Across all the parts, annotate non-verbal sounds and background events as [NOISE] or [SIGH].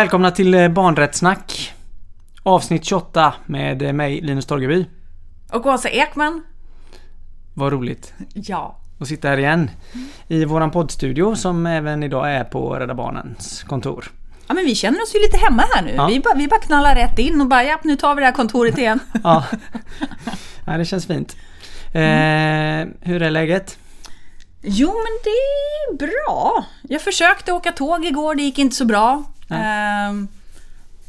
Välkomna till eh, Barnrättssnack. Avsnitt 28 med eh, mig, Linus Torgeby. Och Åsa Ekman. Vad roligt Ja. att sitta här igen. I våran poddstudio som även idag är på Rädda Barnens kontor. Ja men vi känner oss ju lite hemma här nu. Ja. Vi, bara, vi bara knallar rätt in och bara ja, nu tar vi det här kontoret igen. [LAUGHS] Ja, ja det känns fint. Eh, hur är läget? Jo men det är bra. Jag försökte åka tåg igår, det gick inte så bra.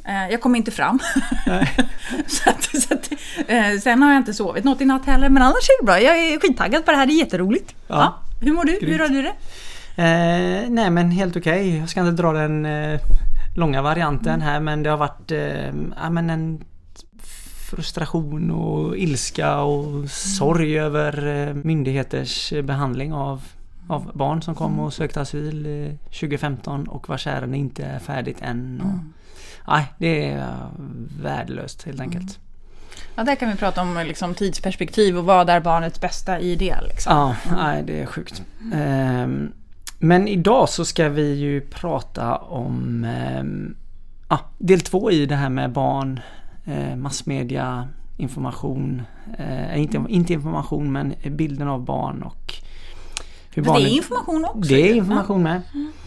Eh, jag kom inte fram. [LAUGHS] så att, så att, eh, sen har jag inte sovit något i natt heller, men annars är det bra. Jag är skittaggad på det här, det är jätteroligt. Ja. Ja. Hur mår du? Hur Grymt. har du det? Eh, nej men helt okej. Jag ska inte dra den eh, långa varianten här men det har varit eh, ja, men en frustration och ilska och sorg över eh, myndigheters behandling av, av barn som kom och sökte asyl eh, 2015 och vars ärende inte är färdigt än. Och, Nej, det är värdelöst helt enkelt. Ja, där kan vi prata om liksom, tidsperspektiv och vad är barnets bästa i det. Liksom. Ja, nej det är sjukt. Ehm, men idag så ska vi ju prata om ehm, ja, del två i det här med barn, eh, massmedia, information. Eh, inte, inte information men bilden av barn och hur Men det är information också. Det är information med.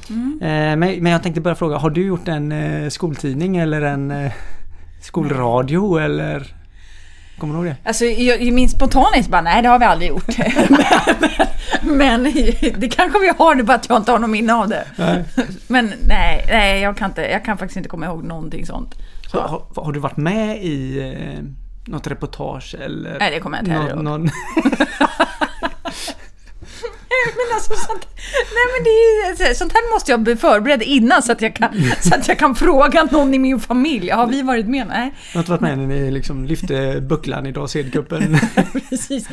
Eh, men, men jag tänkte bara fråga, har du gjort en eh, skoltidning eller en eh, skolradio eller? Kommer du ihåg det? Alltså, jag, min spontanhet bara, nej det har vi aldrig gjort. [LAUGHS] men, men det kanske vi har, det är bara att jag inte har någon minne av det. Nej. Men nej, nej jag, kan inte, jag kan faktiskt inte komma ihåg någonting sånt. Så, har, har du varit med i eh, något reportage eller? Nej, det kommer jag inte heller någon, [LAUGHS] Men alltså, sånt, nej men det är, sånt här måste jag bli förberedd innan så att, jag kan, så att jag kan fråga någon i min familj. Har vi varit med? Nej, har inte varit med när ni liksom lyfte bucklan i Dals-Edcupen? [LAUGHS] precis.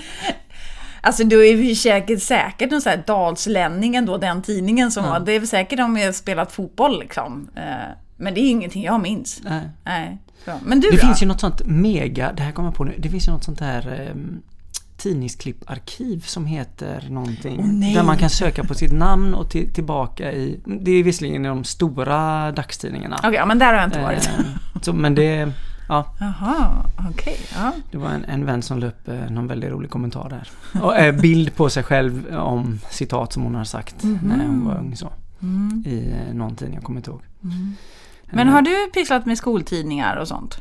Alltså då är vi säkert, säkert någon sån här Dalslänningen då, den tidningen som var, det är säkert de har spelat fotboll liksom. Eh, Men det är ingenting jag minns. Nej. Nej. Men du Det då? finns ju något sånt mega, det här kommer jag på nu, det finns ju något sånt här eh, tidningsklipparkiv som heter någonting. Nej. där man kan söka på sitt namn och till, tillbaka i, det är visserligen i de stora dagstidningarna. Okej, ja, men där har jag inte varit. Eh, så, men det, ja, Jaha, okej. ja. Det var en, en vän som la upp eh, någon väldigt rolig kommentar där. Och eh, bild på sig själv om citat som hon har sagt när hon var ung så. I eh, någon tidning, jag kommer inte ihåg. Men har du pysslat med skoltidningar och sånt?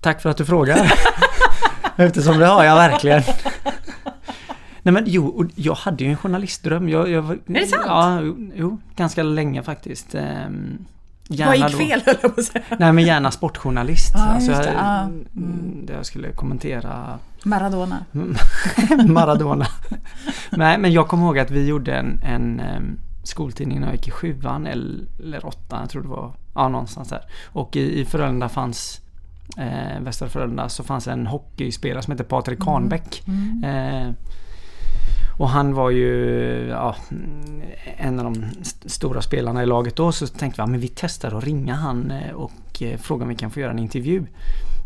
Tack för att du frågar. [LAUGHS] Eftersom det har jag verkligen. Nej men jo, jag hade ju en journalistdröm. Jag, jag, Är det sant? Ja, jo, ganska länge faktiskt. Ehm, Vad gick fel höll jag på att säga. Nej men gärna sportjournalist. Ja, alltså, jag. Ja. mm, Där jag skulle kommentera Maradona. [LAUGHS] Maradona. Nej, men jag kommer ihåg att vi gjorde en, en em, skoltidning när jag gick i sjuan eller åttan, jag tror det var. Ja, någonstans där. Och i, i Frölunda fanns eh, Västra Frölunda så fanns en hockeyspelare som hette Patrik Kahnbäck. Eh, och han var ju ja, en av de st- stora spelarna i laget då. Så tänkte vi att men vi testar att ringa han eh, och eh, fråga om vi kan få göra en intervju.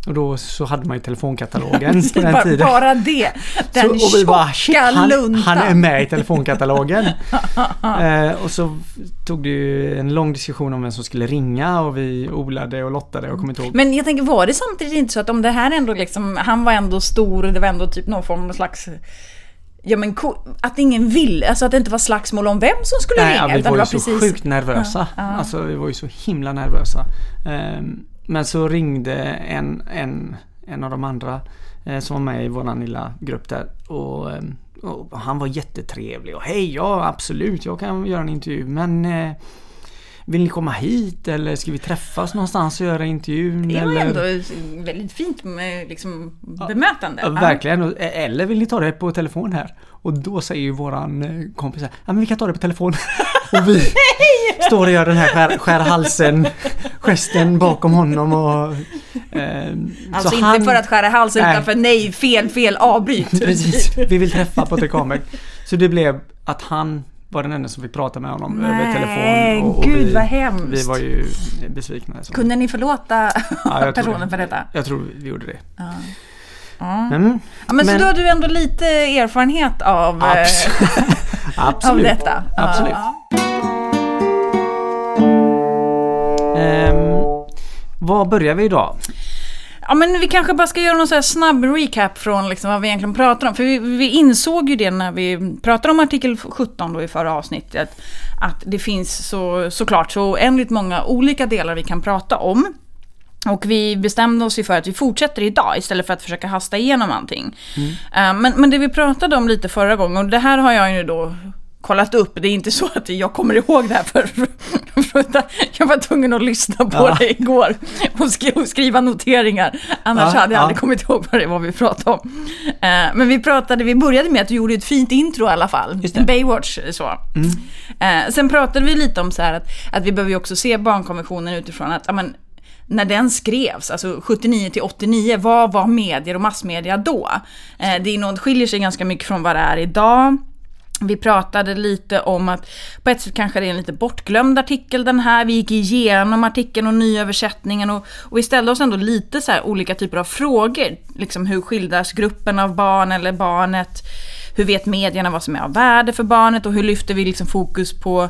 Och då så hade man ju telefonkatalogen [LAUGHS] på den bara, tiden. bara det. Den Så, och vi bara shit, han, han är med i telefonkatalogen. [LAUGHS] eh, och så tog det ju en lång diskussion om vem som skulle ringa och vi olade och lottade och kommer inte ihåg. Men jag tänker, var det samtidigt inte så att om det här ändå liksom, han var ändå stor det var ändå typ någon form av slags Ja men att ingen ville, alltså att det inte var slagsmål om vem som skulle Nej, ringa. ja, vi var ju så precis- sjukt nervösa. Ja, ja. Alltså vi var ju så himla nervösa. Ehm, men så ringde en, en, en av de andra eh, som var med i våran lilla grupp där. Och, eh, och han var jättetrevlig och hej ja absolut jag kan göra en intervju men eh, vill ni komma hit eller ska vi träffas någonstans och göra intervjun? Det var ändå väldigt fint med liksom bemötande. Ja, verkligen. Och- Eller vill ni ta det på telefon här? Och då säger ju våran eh, kompis här, ja men vi kan ta det på telefon. [LAUGHS] och vi [LAUGHS] står och gör den här skär, skär halsen gesten bakom honom och... Eh, Alltså så inte han- för att skära halsen Nej. utan för nej, fel, fel, avbryt. [LAUGHS] Precis, vi vill träffa Patrik Kahnbäck. Så det blev att han var den enda som fick prata med honom över Nej, telefon. Och, och gud, vi, vad hemskt. Vi var ju besvikna. Så. Kunde ni förlåta Ja, personen det. för detta? Jag tror vi gjorde det. Ja. Mm. Ja, men, Men- så då har du ändå lite erfarenhet av, eh, Abs- [LAUGHS] av detta? Absolut. Ja. Ehm, var börjar vi idag? Ja men vi kanske bara ska göra någon så här snabb recap från liksom vad vi egentligen pratar om. För vi, vi insåg ju det när vi pratade om artikel 17 då i förra avsnittet. Att det finns så, såklart så oändligt många olika delar vi kan prata om. Och vi bestämde oss ju för att vi fortsätter idag istället för att försöka hasta igenom allting. Mm. Men, men det vi pratade om lite förra gången, och det här har jag ju då kollat upp. Det är inte så att jag kommer ihåg det här för, [LAUGHS] för jag var tvungen att lyssna på ja. det igår och, skri och skriva noteringar. Annars ja, hade jag ja. aldrig kommit ihåg vad det var vi pratade om. Uh, men vi pratade, vi började med att du gjorde ett fint intro i alla fall. Baywatch så. Mm. Uh, sen pratade vi lite om så här att, att vi behöver ju också se barnkonventionen utifrån att, amen, när den skrevs, alltså 79 till 89, vad var medier och massmedia då? Uh, det är nog, skiljer sig ganska mycket från vad det är idag. Vi pratade lite om att på ett sätt kanske det är en lite bortglömd artikel den här. Vi gick igenom artikeln och nyöversättningen och, och vi ställde oss ändå lite så olika typer av frågor. Liksom hur skildras gruppen av barn eller barnet? Hur vet medierna vad som är av värde för barnet och hur lyfter vi liksom fokus på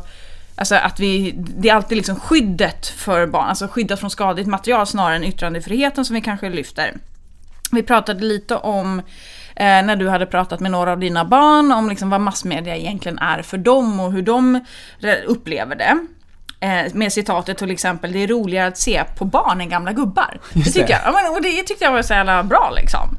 Alltså att vi, det är alltid liksom skyddet för barn, alltså skyddet från skadligt material snarare än yttrandefriheten som vi kanske lyfter. Vi pratade lite om eh, när du hade pratat med några av dina barn om liksom vad massmedia egentligen är för dem och hur de upplever det. Eh, med citatet till exempel, det är roligare att se på barn än gamla gubbar. [LAUGHS] det, tycker jag, och det tyckte jag var så jävla bra liksom.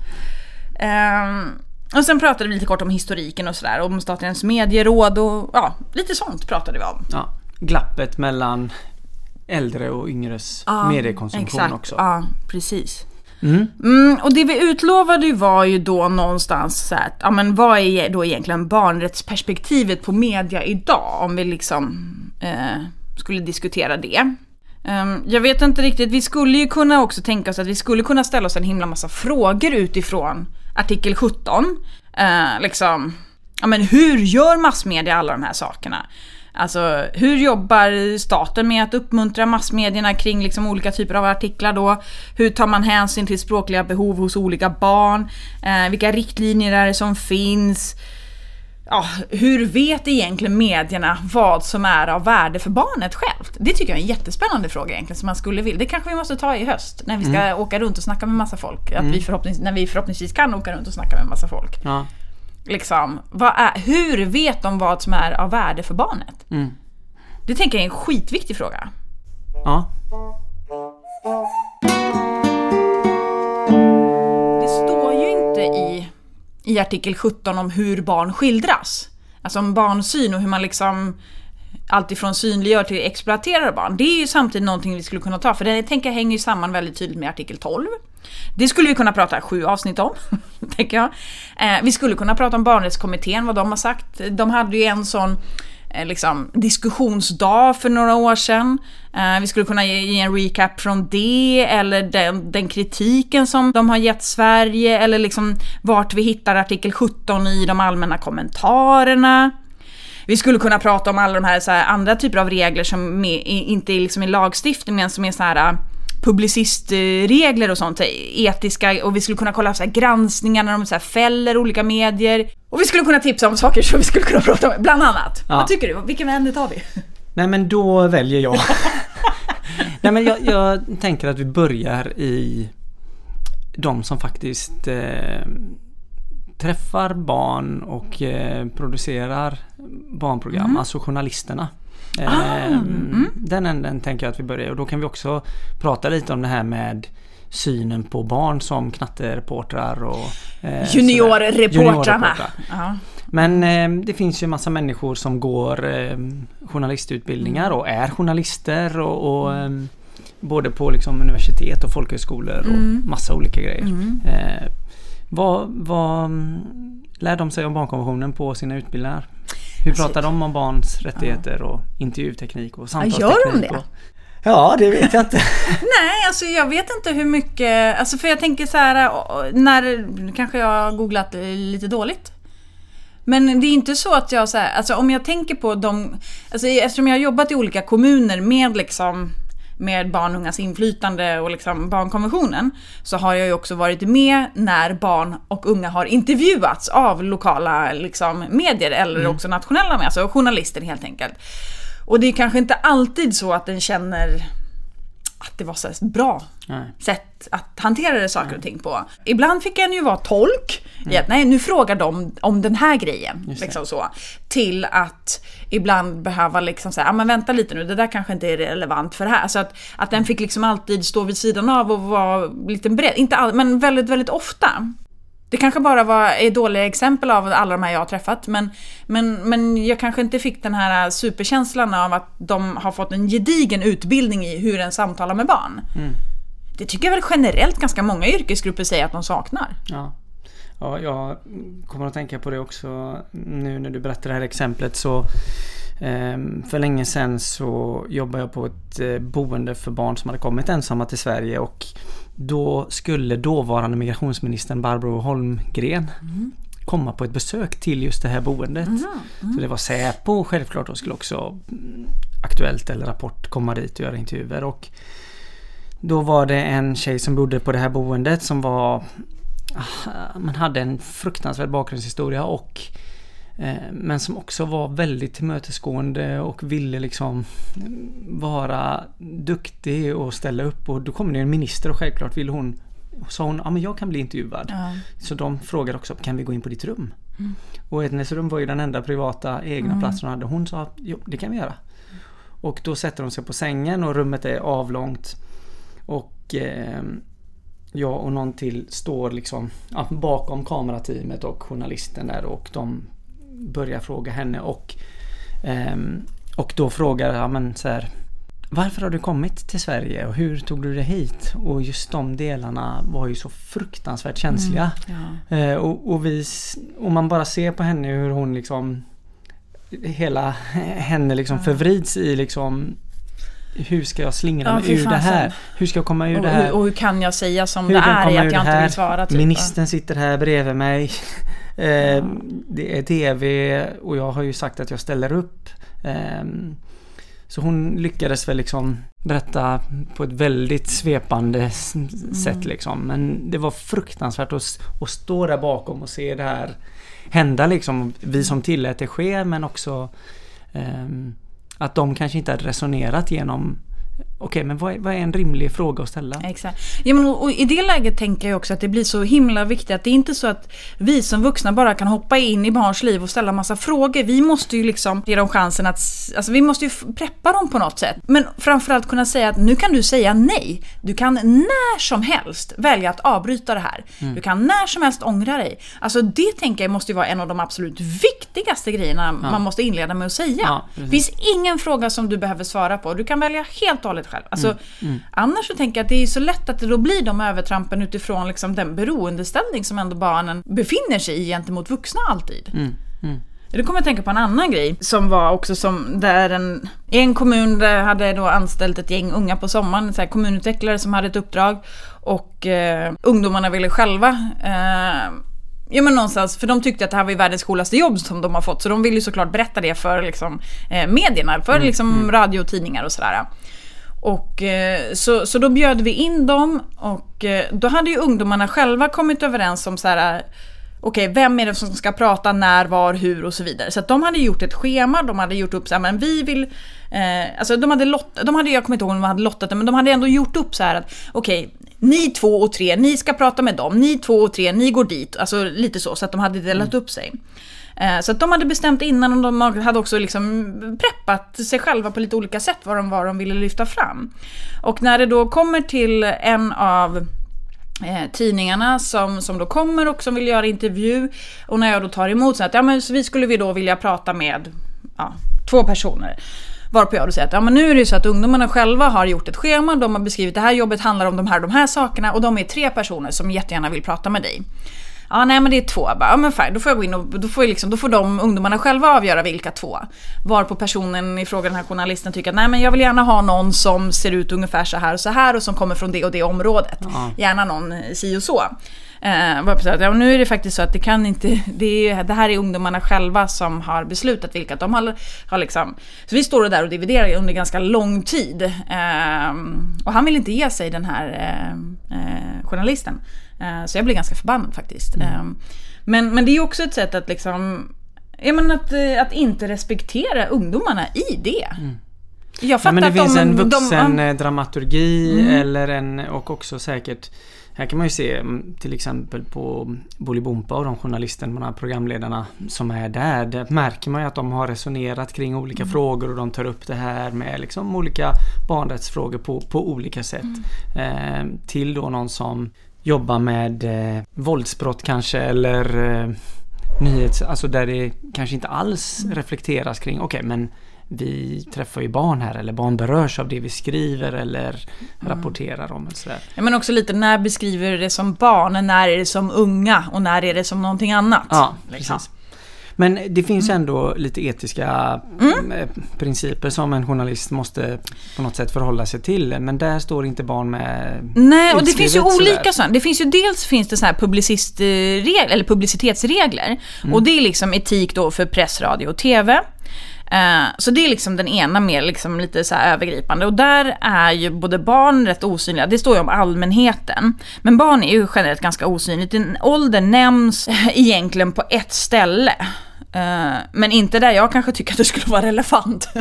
Eh, och sen pratade vi lite kort om historiken och sådär, om Statens medieråd och ja, lite sånt pratade vi om. Ja, glappet mellan äldre och yngres ja, mediekonsumtion exakt, också. Ja, precis. Mm. Mm, och det vi utlovade var ju då någonstans så att, ja men vad är då egentligen barnrättsperspektivet på media idag? Om vi liksom eh, skulle diskutera det. Um, jag vet inte riktigt, vi skulle ju kunna också tänka oss att vi skulle kunna ställa oss en himla massa frågor utifrån artikel 17. Uh, eh, liksom, ja men hur gör massmedia alla de här sakerna? Alltså hur jobbar staten med att uppmuntra massmedierna kring liksom olika typer av artiklar då? Hur tar man hänsyn till språkliga behov hos olika barn? Eh, vilka riktlinjer är det som finns? Ja, hur vet egentligen medierna vad som är av värde för barnet självt? Det tycker jag är en jättespännande fråga egentligen som man skulle vilja. Det kanske vi måste ta i höst när vi ska mm. åka runt och snacka med massa folk. Att mm. vi förhoppnings, när vi förhoppningsvis kan åka runt och snacka med massa folk. Ja. Liksom, är, hur vet de vad som är av värde för barnet? Mm. Det tänker jag är en skitviktig fråga. Ja. Det står ju inte i, i artikel 17 om hur barn skildras. Alltså om barnsyn och hur man liksom alltifrån synliggör till exploaterar barn. Det är ju samtidigt någonting vi skulle kunna ta, för det tänker jag hänger ju samman väldigt tydligt med artikel 12. Det skulle vi kunna prata sju avsnitt om, [LAUGHS] tänker jag. Eh, vi skulle kunna prata om barnrättskommittén, vad de har sagt. De hade ju en sån eh, liksom, diskussionsdag för några år sedan. Eh, vi skulle kunna ge, ge en recap från det, eller den, den, kritiken som de har gett Sverige, eller liksom vart vi hittar artikel 17 i de allmänna kommentarerna. Vi skulle kunna prata om alla de här, så här andra typer av regler som med, inte är liksom i lagstiftning men som är så här publicistregler och sånt, etiska, och vi skulle kunna kolla så här granskningar när de så här fäller olika medier. Och vi skulle kunna tipsa om saker som vi skulle kunna prata om, bland annat. Ja. Vad tycker du? Vilken ände tar vi? Nej men då väljer jag. [LAUGHS] Nej men jag, jag, tänker att vi börjar i de som faktiskt eh, träffar barn och eh, producerar barnprogram, mm. alltså journalisterna. Ah, ehm, mm. Den änden tänker jag att vi börjar och då kan vi också prata lite om det här med synen på barn som knattereportrar och eh, Juniorreportrarna. Junior Men eh, det finns ju massa människor som går eh, journalistutbildningar mm. och är journalister och, och eh, både på liksom universitet och folkhögskolor och mm. massa olika grejer. Mm. Eh, vad, vad lär de sig om barnkonventionen på sina utbildningar? Hur alltså, pratar de om barns rättigheter och intervjuteknik och samtalsteknik? Gör de det? Och, ja, det vet jag inte. [LAUGHS] Nej, alltså jag vet inte hur mycket... Alltså för jag tänker så här, när... kanske jag har googlat lite dåligt. Men det är inte så att jag så här, alltså om jag tänker på de... Alltså eftersom jag har jobbat i olika kommuner med liksom med barn och ungas inflytande och liksom barnkonventionen så har jag ju också varit med när barn och unga har intervjuats av lokala liksom, medier eller mm. också nationella med, alltså journalister helt enkelt. Och det är kanske inte alltid så att den känner att det var så bra Nej. sätt att hantera saker och ting på. Ibland fick en ju vara tolk i att nej, nu frågar de om den här grejen. Liksom så. Till att ibland behöva liksom säga, ja men vänta lite nu, det där kanske inte är relevant för det här. Så att, att den fick liksom alltid stå vid sidan av och vara lite beredd. Inte all, men väldigt, väldigt ofta. Det kanske bara var dåliga exempel av alla de här jag har träffat. Men, men, men jag kanske inte fick den här superkänslan av att de har fått en gedigen utbildning i hur en samtalar med barn. Det tycker jag väl generellt ganska många yrkesgrupper säger att de saknar. Ja. ja, jag kommer att tänka på det också nu när du berättar det här exemplet så ehm, för länge sedan så jobbade jag på ett eh, boende för barn som hade kommit ensamma till Sverige och då skulle dåvarande migrationsministern Barbro Holmgren komma på ett besök till just det här boendet. Så det var Säpo och självklart då skulle också mm, Aktuellt eller Rapport komma dit och göra intervjuer. Och då var det en tjej som bodde på det här boendet som var ah, Man hade en fruktansvärd bakgrundshistoria och Men som också var väldigt tillmötesgående och ville liksom Vara duktig och ställa upp och då kom det en minister och självklart ville hon Sa hon, ja men jag kan bli intervjuad. Ja. Så de frågade också, kan vi gå in på ditt rum? Och hennes rum var ju den enda privata egna platsen hon hade. Hon sa, jo det kan vi göra. Och då sätter hon sig på sängen och rummet är avlångt. Och eh, jag och någon till står liksom ja, bakom kamerateamet och journalisten där och de börjar fråga henne och ehm, och då frågar jag men så här Varför har du kommit till Sverige och hur tog du dig hit? Och just de delarna var ju så fruktansvärt känsliga. Ja. Eh, och, och, vi, och man bara ser på henne hur hon liksom Hela [LAUGHS] henne liksom förvrids i liksom Hur ska jag slingra Ja, mig ur det här? Hur ska jag komma ur Och, det här? och hur kan jag säga som Hur det är i att jag inte vill svara? Typ, Ministern sitter här bredvid mig. Eh, Det är TV och jag har ju sagt att jag ställer upp. Ehm, Så hon lyckades väl liksom berätta på ett väldigt svepande s- sätt liksom. Men det var fruktansvärt att, att stå där bakom och se det här hända liksom. Vi som tillät det ske men också ehm, att de kanske inte hade resonerat genom Okej men vad är, vad är en rimlig fråga att ställa? Exakt. Ja, men, och, I det läget tänker jag också att det blir så himla viktigt att det är inte så att vi som vuxna bara kan hoppa in i barns liv och ställa massa frågor. Vi måste ju liksom ge dem chansen att... Alltså vi måste ju preppa dem på något sätt. Men framförallt kunna säga att nu kan du säga nej. Du kan när som helst välja att avbryta det här. Mm. Du kan när som helst ångra dig. Alltså det tänker jag måste ju vara en av de absolut viktigaste grejerna man måste inleda med att säga. Ja, det finns ingen fråga som du behöver svara på. Du kan välja helt och hållet själv. Alltså, Mm, Annars så tänker jag att det är så lätt att det då blir de övertrampen utifrån liksom den beroendeställning som ändå barnen befinner sig i gentemot vuxna alltid. Mm, mm. Det kommer jag tänka på en annan grej som var också som där en, i en kommun där hade då anställt ett gäng unga på sommaren, så här kommunutvecklare som hade ett uppdrag och eh, ungdomarna ville själva eh, Ja men någonstans, för de tyckte att det här var ju världens coolaste jobb som de har fått så de ville ju såklart berätta det för liksom, eh, medierna, för liksom radio och tidningar och sådär. Och, eh, så, så då bjöd vi in dem och eh, då hade ju ungdomarna själva kommit överens om så här. Okej, vem är det som ska prata när, var, hur och så vidare. Så att de hade gjort ett schema, de hade gjort upp så här, men vi vill... Eh, alltså de hade lott, de hade, jag kommer inte ihåg om de hade lottat det, men de hade ändå gjort upp så här att okej, ni två och tre, ni ska prata med dem, ni två och tre, ni går dit. Alltså lite så, så att de hade delat upp sig. Eh, så att de hade bestämt innan och de hade också liksom preppat sig själva på lite olika sätt vad de, vad de ville lyfta fram. Och när det då kommer till en av eh, tidningarna som, som då kommer och som vill göra intervju och när jag då tar emot så att ja men så vi skulle vi då vilja prata med ja, två personer. Varpå jag då säger att ja, men nu är det ju så att ungdomarna själva har gjort ett schema, de har beskrivit det här jobbet handlar om de här de här sakerna och de är tre personer som jättegärna vill prata med dig. Ja, nej men det är två. Jag bara, ja men fine, då får jag gå in och då får, liksom, då får de ungdomarna själva avgöra vilka två. Varpå personen i fråga, den här journalisten, tycker att nej men jag vill gärna ha någon som ser ut ungefär så här och så här och som kommer från det och det området. Ja. Gärna någon si och så. Eh, ja, nu är det faktiskt så att det kan inte, det, är, det här är ungdomarna själva som har beslutat vilka de har, har liksom. Så vi står där och dividerar under ganska lång tid. Eh, och han vill inte ge sig den här eh, eh, journalisten. Eh, Så jag blir ganska förbannad faktiskt. Eh, Men, men det är ju också ett sätt att liksom, ja, men att, eh, att inte respektera ungdomarna i det. Jag fattar Nej, men det att finns de, en de- vuxen ja. eh, dramaturgi Mm. eller en och också säkert här kan man ju se mm, till exempel på Bolibompa och de journalisterna, programledarna som är där. Där märker man ju att de har resonerat kring olika Mm. frågor och de tar upp det här med liksom olika barnrättsfrågor på, på olika sätt. Mm. Eh, till då någon som jobbar med eh, våldsbrott kanske eller eh, nyhets... Alltså där det kanske inte alls Mm. reflekteras kring okej men vi träffar ju barn här eller barn berörs av det vi skriver eller Mm. rapporterar om. Och sådär. Ja, men också lite när beskriver du det som barn, när är det som unga och när är det som någonting annat? Ja, liksom. precis. Men det finns ändå lite etiska Mm. eh, principer som en journalist måste på något sätt förhålla sig till. Men där står inte barn med Nej, och det finns ju olika sådana. Det finns ju dels finns det så här publicistregler, eller publicitetsregler. Mm. Och det är liksom etik då för press, radio och TV. Eh, så det är liksom den ena mer liksom lite så här övergripande. Och där är ju både barn rätt osynliga. Det står ju om allmänheten. Men barn är ju generellt ganska osynligt. Din ålder nämns [LAUGHS] egentligen på ett ställe. Eh, Men inte där jag kanske tycker att det skulle vara relevant. [LAUGHS]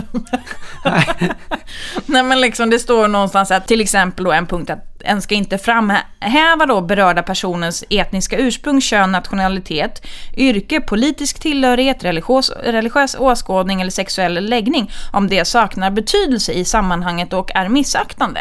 Nej men liksom det står någonstans att till exempel då en punkt att en ska inte framhäva då berörda personens etniska ursprung, kön, nationalitet, yrke, politisk tillhörighet, religiös, religiös åskådning eller sexuell läggning om det saknar betydelse i sammanhanget och är missaktande.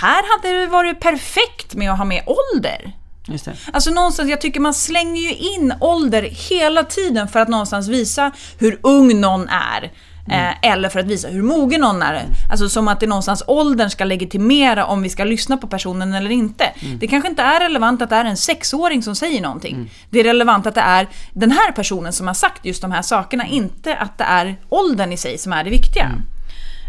Här hade det varit perfekt med att ha med ålder. Just det. Alltså någonstans, jag tycker man slänger ju in ålder hela tiden för att någonstans visa hur ung någon är. Eh, eller för att visa hur mogen någon är. Alltså som att det någonstans åldern ska legitimera om vi ska lyssna på personen eller inte. Det kanske inte är relevant att det är en sexåring som säger någonting. Det är relevant att det är den här personen som har sagt just de här sakerna, inte att det är åldern i sig som är det viktiga.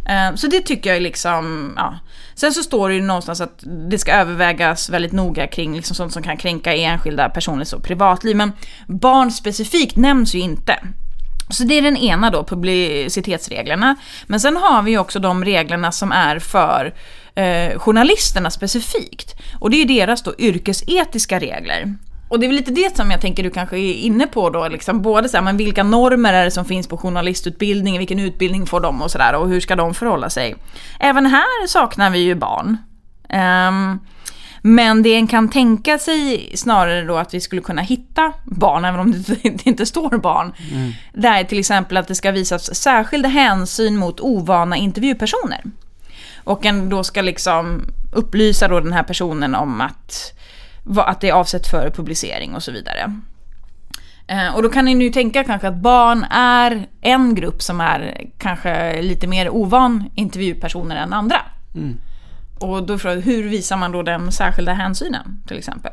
Eh, Så det tycker jag är liksom, ja. Sen så står det ju någonstans att det ska övervägas väldigt noga kring liksom sånt som kan kränka enskilda personers och privatliv. Men barn specifikt nämns ju inte. Så det är den ena då, publicitetsreglerna. Men sen har vi ju också de reglerna som är för eh, journalisterna specifikt. Och det är ju deras då yrkesetiska regler. Och det är väl lite det som jag tänker du kanske är inne på då, liksom både så här, men vilka normer är det som finns på journalistutbildningen, vilken utbildning får de och sådär och hur ska de förhålla sig? Även här saknar vi ju barn. Ehm, men det en kan tänka sig snarare då att vi skulle kunna hitta barn, även om det [LAUGHS] inte- står barn. Det är till exempel att det ska visas särskild hänsyn mot ovana intervjupersoner. Och en då ska liksom upplysa då den här personen om att, att det är avsett för publicering och så vidare. Eh, Och då kan ni nu tänka kanske att barn är en grupp som är kanske lite mer ovan intervjupersoner än andra. Och då är frågan, hur visar man då den särskilda hänsynen till exempel?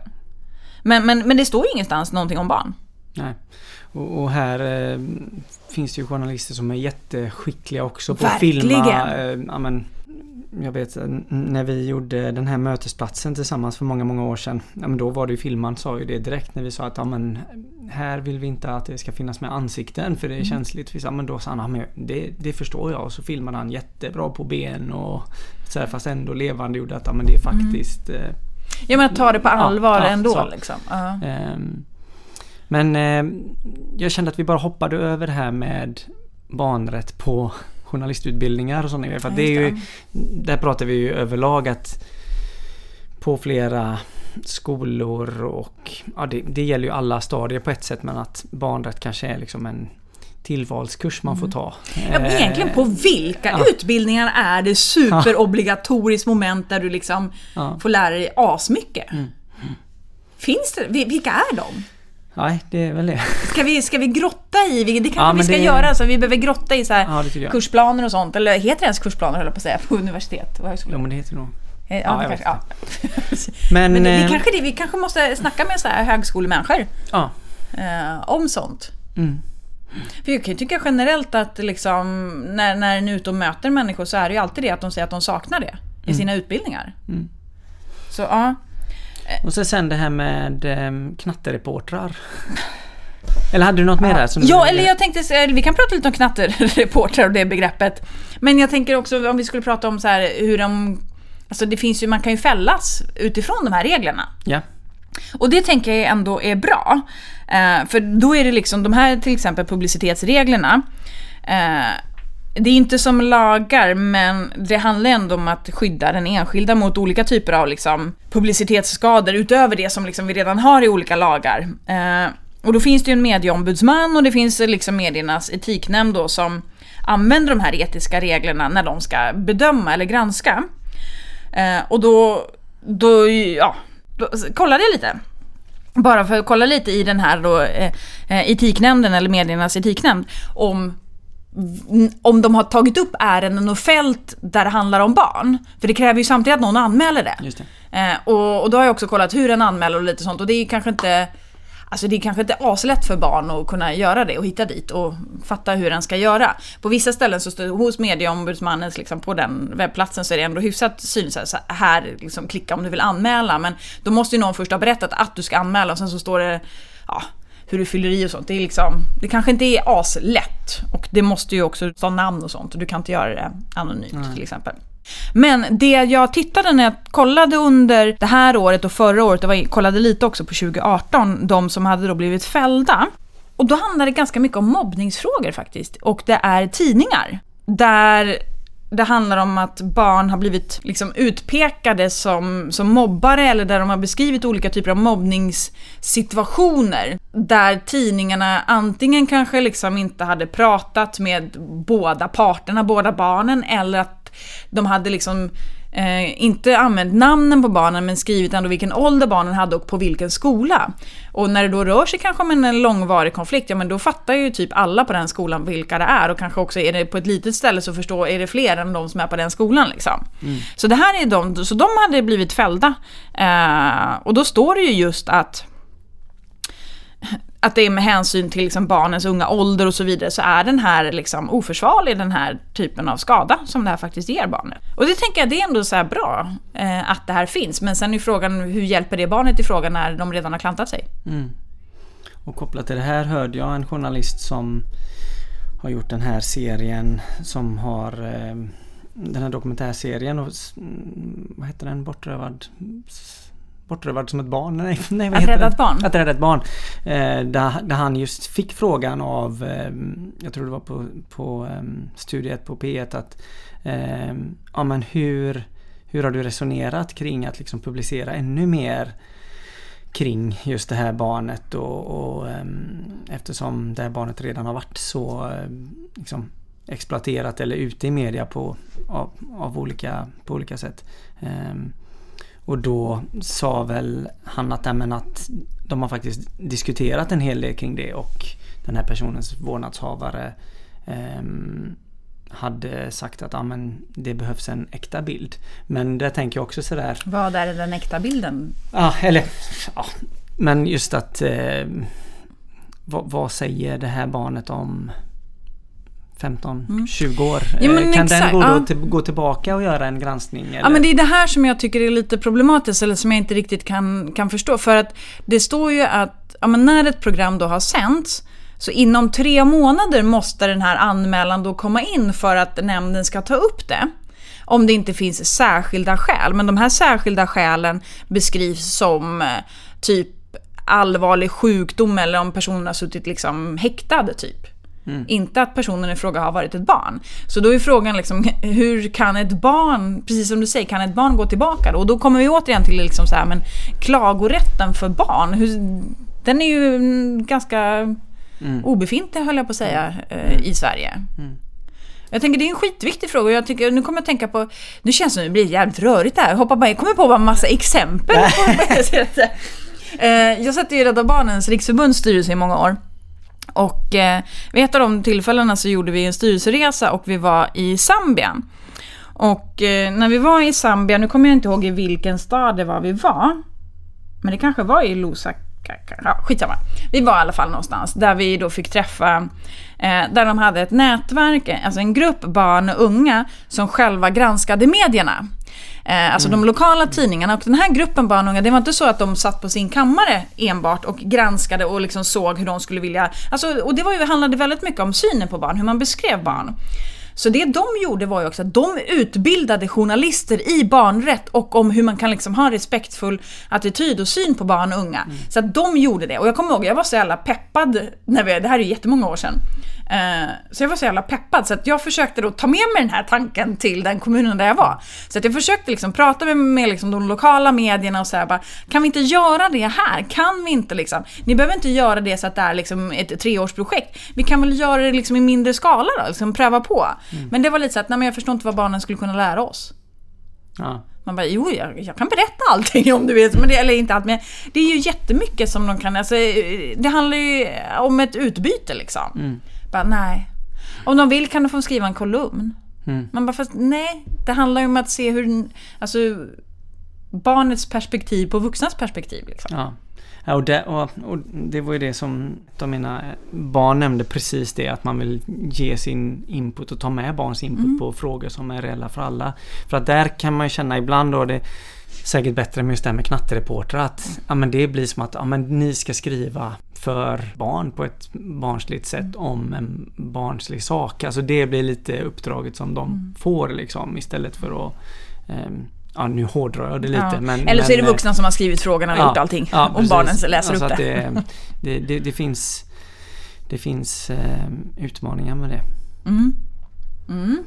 Men, men, men det står ju ingenstans någonting om barn. Nej. Och, och här eh, finns det ju journalister som är jätteskickliga också på att filma. Verkligen. Eh, ja, men, jag vet n- när vi gjorde den här mötesplatsen tillsammans för många, många år sedan. Ja, men då var det ju filmaren sa ju det direkt när vi sa att ja, men, här vill vi inte att det ska finnas med ansikten för det är känsligt. Vi sa, men då sa han ja, men det, det förstår jag och så filmade han jättebra på ben och så här, fast ändå levande gjorde att ja, men det är faktiskt eh, Jag menar ta det på Ja, allvar ja, ändå så. liksom. Ja. Ehm, Men eh, jag kände att vi bara hoppade över det här med barnrätt på journalistutbildningar och sådana grejer. För Ja, det är ju, där pratar vi ju överlag att på flera skolor och ja, det, det gäller ju alla stadier på ett sätt men att barnrätt kanske är liksom en tillvalskurs man får ta. Ja, egentligen på vilka ja. utbildningar är det superobligatoriskt moment där du liksom Ja. får lära dig asmycket? Finns det? Vi- Vilka är de? Nej, det är väl det. Ska vi, ska vi grotta i, det kanske Ja, vi ska det- göra, så vi behöver grotta i så här Ja, det kursplaner och sånt. Eller heter det ens kursplaner höll jag på att säga, på universitet och högskola? Jo, men det heter nog. Ja, Ja, det kanske, ja. Men, Men det, vi, eh, kanske, det, vi kanske måste snacka med så här högskolemänniskor Ja. eh, om sånt. Mm. För jag kan ju tycka generellt att liksom, när, när en är ute och möter människor så är det ju alltid det att de säger att de saknar det i sina utbildningar. Mm. Så ja, Och så sen det här med eh, knattereportrar. [LAUGHS] Eller hade du något mer där? Som ja eller jag tänkte, vi kan prata lite om knattereportrar och det begreppet. Men jag tänker också om vi skulle prata om så här hur de... Alltså det finns ju, man kan ju fällas utifrån de här reglerna. Ja. Och det tänker jag ändå är bra. Eh, för då är det liksom de här till exempel publicitetsreglerna. Eh, det är inte som lagar, men det handlar ändå om att skydda den enskilda mot olika typer av liksom, publicitetsskador utöver det som liksom vi redan har i olika lagar. Eh, och då finns det ju en medieombudsman och det finns liksom mediernas etiknämnd då som använder de här etiska reglerna när de ska bedöma eller granska. Eh, och då, då, ja, då kollade jag lite. Bara för att kolla lite i den här då, eh, eh etiknämnden eller mediernas etiknämnd om om de har tagit upp ärenden och fält där det handlar om barn. För det kräver ju samtidigt att någon anmäler det. Just det. Eh, och, och, då har jag också kollat hur en anmäler och lite sånt och det är kanske inte Alltså det är kanske inte aslätt för barn att kunna göra det och hitta dit och fatta hur den ska göra. På vissa ställen så står hos medieombudsmannen liksom på den webbplatsen så är det ändå hyfsat synligt. Så här, liksom, klicka om du vill anmäla. Men då måste ju någon först ha berättat att du ska anmäla och sen så står det ja, hur du fyller i och sånt. Det, är liksom, det kanske inte är aslätt. Och det måste ju också stå namn och sånt. Och du kan inte göra det anonymt mm. till exempel. Men det jag tittade när jag kollade under det här året och förra året, och kollade lite också på 2018, de som hade då blivit fällda. Och då handlar det ganska mycket om mobbningsfrågor faktiskt. Och det är tidningar. Där det handlar om att barn har blivit liksom utpekade som, som mobbare eller där de har beskrivit olika typer av mobbningssituationer. Där tidningarna antingen kanske liksom inte hade pratat med båda parterna, båda barnen, eller att de hade liksom eh, inte använt namnen på barnen men skrivit ändå vilken ålder barnen hade och på vilken skola. Och när det då rör sig kanske om en långvarig konflikt, ja men då fattar ju typ alla på den skolan vilka det är och kanske också är det på ett litet ställe så förstår, är det fler än de som är på den skolan liksom. Mm. Så det här är de, så de hade blivit fällda. Eh, och då står det ju just att att det är med hänsyn till liksom barnens unga ålder och så vidare så är den här liksom oförsvarlig, den här typen av skada som det här faktiskt ger barnet. Och det tänker jag, det är ändå så bra eh, att det här finns. Men sen är frågan hur hjälper det barnet i frågan när de redan har klantat sig? Mm. Och kopplat till det här hörde jag en journalist som har gjort den här serien som har eh, den här dokumentärserien och mm, vad heter den? Bortrövad Bortrövad som ett barn? Nej, [LAUGHS] nej vad Att rädda ett barn? Att rädda ett barn. Eh, där, där han just fick frågan av, eh, jag tror det var på, på eh, studiet på P1 att eh, ja men hur, hur har du resonerat kring att liksom publicera ännu mer kring just det här barnet och, och um, eftersom det här barnet redan har varit så um, liksom, exploaterat eller ute i media på, av, av olika, på olika sätt. Och då sa väl han att, men att de har faktiskt diskuterat en hel del kring det och den här personens vårdnadshavare eh, hade sagt att ja, men det behövs en äkta bild. Men det tänker jag också sådär. Vad är den äkta bilden? Ja, eller ja, men just att eh, vad, vad, säger det här barnet om 15-20 mm. år. Ja, eh, kan exakt, den gå, ja. till, gå tillbaka och göra en granskning? Eller? Ja men det är det här som jag tycker är lite problematiskt eller som jag inte riktigt kan, kan förstå. För att det står ju att ja, när ett program då har sänts så inom tre månader måste den här anmälan då komma in för att nämnden ska ta upp det. Om det inte finns särskilda skäl. Men de här särskilda skälen beskrivs som eh, typ allvarlig sjukdom eller om personen har suttit liksom häktad typ. Mm. Inte att personen i fråga har varit ett barn. Så då är frågan liksom, hur kan ett barn, precis som du säger, kan ett barn gå tillbaka då? Och då kommer vi återigen till liksom så här, men klagorätten för barn, hur, den är ju ganska mm. obefintlig höll jag på att säga mm. i Sverige. Mm. Jag tänker det är en skitviktig fråga jag tycker, nu kommer jag tänka på, nu känns det som det blir jävligt rörigt här. Jag, hoppar bara, jag kommer på en massa exempel. [LAUGHS] [LAUGHS] Eh, jag satt i Rädda Barnens riksförbunds styrelse i många år. Och eh, vid ett av de tillfällena så gjorde vi en styrelseresa och vi var i Zambia. Och eh, när vi var i Zambia, nu kommer jag inte ihåg i vilken stad det var vi var. Men det kanske var i Lusaka. Ja, skitsamma. Vi var i alla fall någonstans där vi då fick träffa, där de hade ett nätverk, alltså en grupp barn och unga som själva granskade medierna. Eh, alltså mm. de lokala tidningarna och den här gruppen barn och unga, det var inte så att de satt på sin kammare enbart och granskade och liksom såg hur de skulle vilja... Alltså, och det var ju, handlade väldigt mycket om synen på barn, hur man beskrev barn. Så det de gjorde var ju också att de utbildade journalister i barnrätt och om hur man kan liksom ha en respektfull attityd och syn på barn och unga. Mm. Så att de gjorde det. Och jag kommer ihåg, jag var så jävla peppad, när vi, det här är ju jättemånga år sedan. Eh, så jag var så jävla peppad så att jag försökte då ta med mig den här tanken till den kommunen där jag var. Så att jag försökte liksom prata med, med liksom de lokala medierna och säga bara, kan vi inte göra det här? Kan vi inte liksom, ni behöver inte göra det så att det är liksom ett treårsprojekt. Vi kan väl göra det liksom i mindre skala då, liksom pröva på. Mm. Men det var lite så att, nej men jag förstår inte vad barnen skulle kunna lära oss. Ja. Man bara, jo jag, jag, kan berätta allting om du vet. Men det, eller inte allt, men det är ju jättemycket som de kan, alltså, det handlar ju om ett utbyte liksom. Mm. Bara, nej. Om de vill kan de få skriva en kolumn. Mm. Man bara, fast nej. Det handlar ju om att se hur, alltså barnets perspektiv på vuxnas perspektiv. Liksom. Ja. Ja, och, det, och, och, det var ju det som de mina barn nämnde precis det att man vill ge sin input och ta med barns input mm. på frågor som är reella för alla. För att där kan man ju känna ibland då det säkert bättre med just det här med knattereportrar att ja, men det blir som att ja, men ni ska skriva för barn på ett barnsligt sätt om en barnslig sak. Alltså det blir lite uppdraget som de mm. får liksom istället för att um, Ja, nu hårdrar jag det lite. Ja. Men, Eller så är det vuxna som har skrivit frågorna och ja, gjort allting. Ja, och barnen läser alltså upp det. Det, det, det. finns, det finns eh, utmaningar med det. Mm. Mm.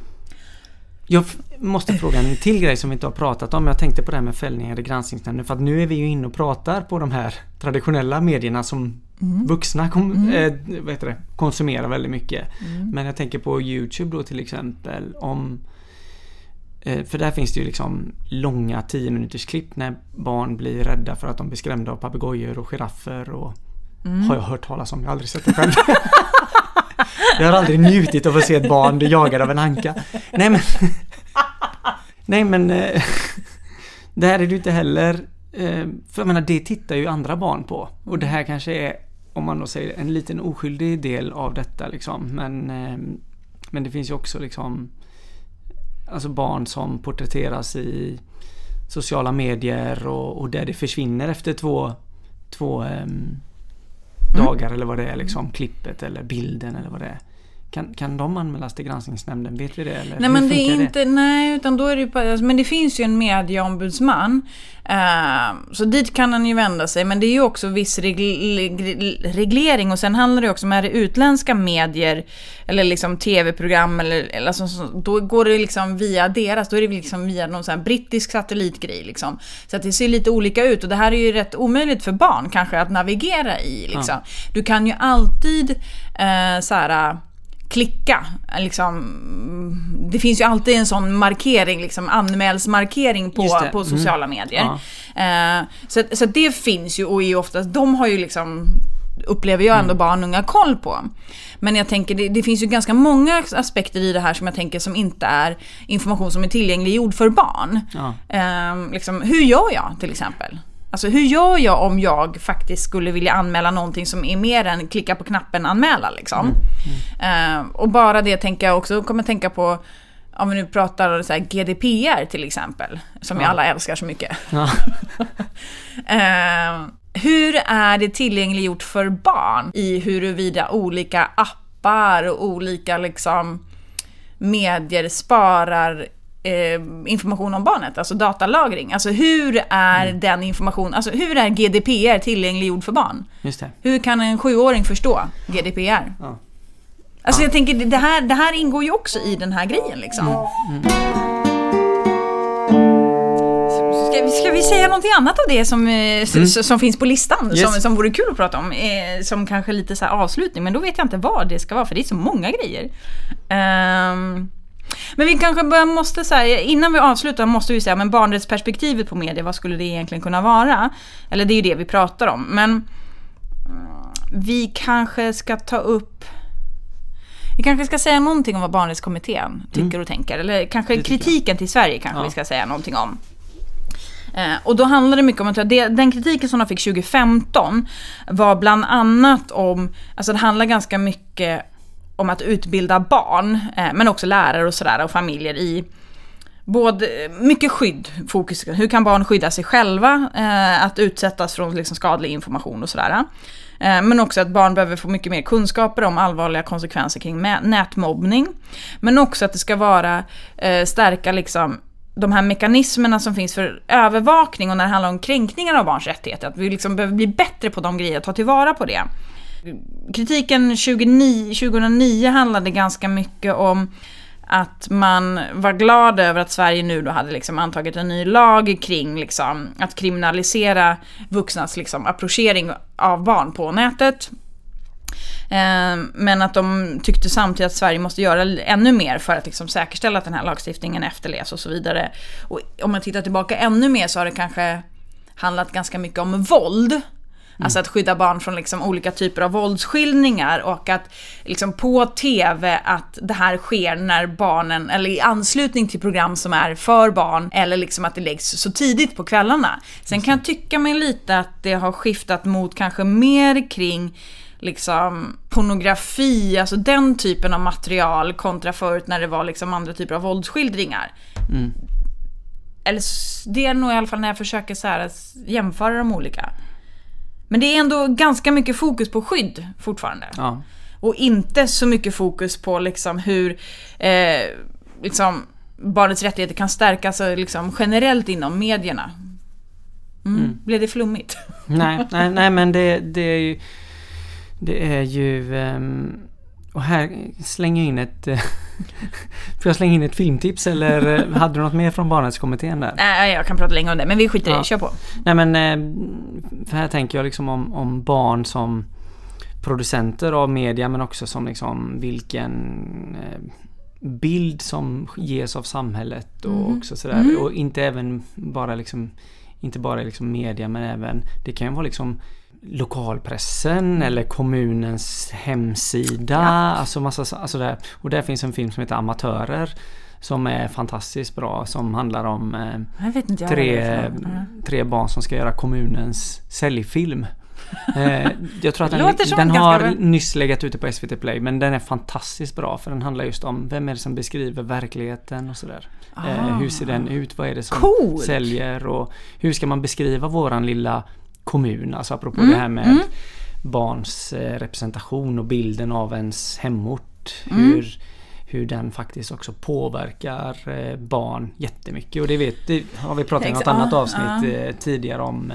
Jag måste fråga en till grej som vi inte har pratat om. Jag tänkte på det här med fällningar i granskningsnämnden. För att nu är vi ju inne och pratar på de här traditionella medierna som mm. vuxna kom, mm. heter det, konsumerar väldigt mycket. Mm. Men jag tänker på Youtube då till exempel. om eh, för där finns det ju liksom långa 10 minuters klipp när barn blir rädda för att de blir skrämda av papegojor och giraffer och mm. har jag hört talas om, jag har aldrig sett det själv. [LAUGHS] jag har aldrig njutit av att se ett barn bli jagad av en anka. Nej men Nej men eh, Det här är det ju inte heller eh, För jag menar det tittar ju andra barn på. Och det här kanske är Om man då säger en liten oskyldig del av detta liksom. Men eh, Men det finns ju också liksom Alltså barn som porträtteras i Sociala medier och, och där det försvinner efter två Två um, Mm. Dagar mm. eller vad det är liksom. Klippet eller bilden eller vad det är. Kan, kan de anmälas till granskningsnämnden? Vet vi det? Eller nej, men det är inte, det? nej, utan då är det ju alltså, men det finns ju en medieombudsman. Uh, så dit kan han ju vända sig, men det är ju också viss reglering och sen handlar det också om, är det utländska medier eller liksom tv-program eller, eller alltså, då går det liksom via deras, då är det liksom via någon sån här brittisk satellitgrej liksom. Så att det ser lite olika ut och det här är ju rätt omöjligt för barn kanske att navigera i liksom. Ja. Du kan ju alltid uh, så här klicka. Liksom, det finns ju alltid en sån markering, liksom anmälsmarkering på, på mm. sociala mm. medier. Ja. Uh, så, så det finns ju och är ju oftast, de har ju liksom upplever jag ändå mm. barn och unga koll på. Men jag tänker, det, det, finns ju ganska många aspekter i det här som jag tänker som inte är information som är tillgängliggjord för barn. Ja. Uh, liksom, hur gör jag till exempel? Alltså hur gör jag om jag faktiskt skulle vilja anmäla någonting som är mer än klicka på knappen anmäla liksom. Mm. Mm. Uh, och bara det tänker jag också, kommer tänka på om vi nu pratar så GDPR till exempel, som ja. vi alla älskar så mycket. [LAUGHS] Ja. uh, [LAUGHS] hur är det tillgängliggjort för barn i huruvida olika appar och olika liksom medier sparar eh, information om barnet, alltså datalagring. Alltså hur är mm. den information, alltså hur är GDPR tillgängliggjord för barn? Just det. Hur kan en sjuåring förstå GDPR? Ja. Alltså ja. jag tänker, det här, det här ingår ju också i den här grejen liksom. Mm. Mm. Ska, ska, vi säga någonting annat av det som, eh, mm. som finns på listan? Yes. Som, som vore kul att prata om? Eh, som kanske lite så avslutning, men då vet jag inte vad det ska vara, för det är så många grejer. Um, men vi kanske bara måste säga, innan vi avslutar måste vi säga, men barnrättsperspektivet på media, vad skulle det egentligen kunna vara? Eller det är ju det vi pratar om, men mm, vi kanske ska ta upp vi kanske ska säga någonting om vad barnrättskommittén tycker mm. och tänker. Eller kanske kritiken till Sverige kanske ja. vi ska säga någonting om. Eh, och då handlar det mycket om att den kritiken som de fick 2015 var bland annat om, alltså det handlar ganska mycket om att utbilda barn, eh, men också lärare och sådär och familjer i både eh, mycket skydd, fokus, hur kan barn skydda sig själva, eh, att utsättas från liksom skadlig information och sådär. Eh, men också att barn behöver få mycket mer kunskaper om allvarliga konsekvenser kring nätmobbning. Men också att det ska vara eh, stärka liksom de här mekanismerna som finns för övervakning och när det handlar om kränkningar av barns rättigheter. Att vi liksom behöver bli bättre på de grejerna, ta tillvara på det. Kritiken 2009, 2009 handlade ganska mycket om att man var glad över att Sverige nu då hade liksom antagit en ny lag kring liksom att kriminalisera vuxnas liksom approchering av barn på nätet. Eh, men att de tyckte samtidigt att Sverige måste göra ännu mer för att liksom säkerställa att den här lagstiftningen efterlevs och så vidare. Och om man tittar tillbaka ännu mer så har det kanske handlat ganska mycket om våld. Mm. Alltså att skydda barn från liksom olika typer av våldsskildringar och att liksom på TV att det här sker när barnen, eller i anslutning till program som är för barn, eller liksom att det läggs så tidigt på kvällarna. Sen kan jag tycka mig lite att det har skiftat mot kanske mer kring liksom pornografi, alltså den typen av material kontra förut när det var liksom andra typer av våldsskildringar. Mm. Eller det är nog i alla fall när jag försöker så här jämföra de olika. Men det är ändå ganska mycket fokus på skydd fortfarande. Ja. Och inte så mycket fokus på liksom hur eh, liksom barnets rättigheter kan stärkas liksom generellt inom medierna. Mm. Mm. Blev det flummigt? [LAUGHS] Nej, nej, nej men det, det är ju... Det är ju... Um, och här slänger jag in ett... Får jag slänga in ett filmtips eller eh, hade du något mer från Barnrättskommittén där? Nej, jag kan prata länge om det men vi skiter i det, kör på. Nej men... Eh, för här tänker jag liksom om, om barn som producenter av media men också som liksom vilken eh, bild som ges av samhället och mm. också sådär. Mm. Och inte även bara liksom inte bara liksom media men även det kan ju vara liksom lokalpressen eller kommunens hemsida. Ja. Alltså massa, alltså där. Och där finns en film som heter Amatörer. Som är fantastiskt bra som handlar om eh, tre, tre barn som ska göra kommunens säljfilm. [LAUGHS] eh, jag tror att den, den har nyss legat ute på SVT Play men den är fantastiskt bra för den handlar just om vem är det som beskriver verkligheten och sådär. Eh, hur ser den ut? Vad är det som Coolt. säljer? Och hur ska man beskriva våran lilla kommun. Alltså apropå mm. det här med mm. barns eh, representation och bilden av ens hemort. Mm. Hur, hur den faktiskt också påverkar eh, barn jättemycket. Och det, vet, det har vi pratat i något annat avsnitt uh. tidigare om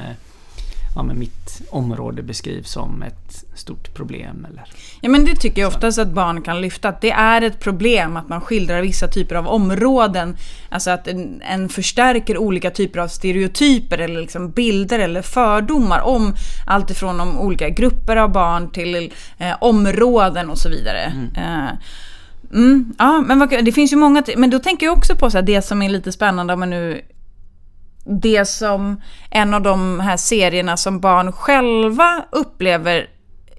ja, men mitt område beskrivs som ett stort problem. Eller ja men det tycker jag oftast att barn kan lyfta. Att det är ett problem att man skildrar vissa typer av områden. Alltså att en, en förstärker olika typer av stereotyper eller liksom bilder eller fördomar om allt ifrån om olika grupper av barn till eh, områden och så vidare. Mm. Eh, Mm, ja, men det finns ju många, men då tänker jag också på så här, det som är lite spännande om man nu det som en av de här serierna som barn själva upplever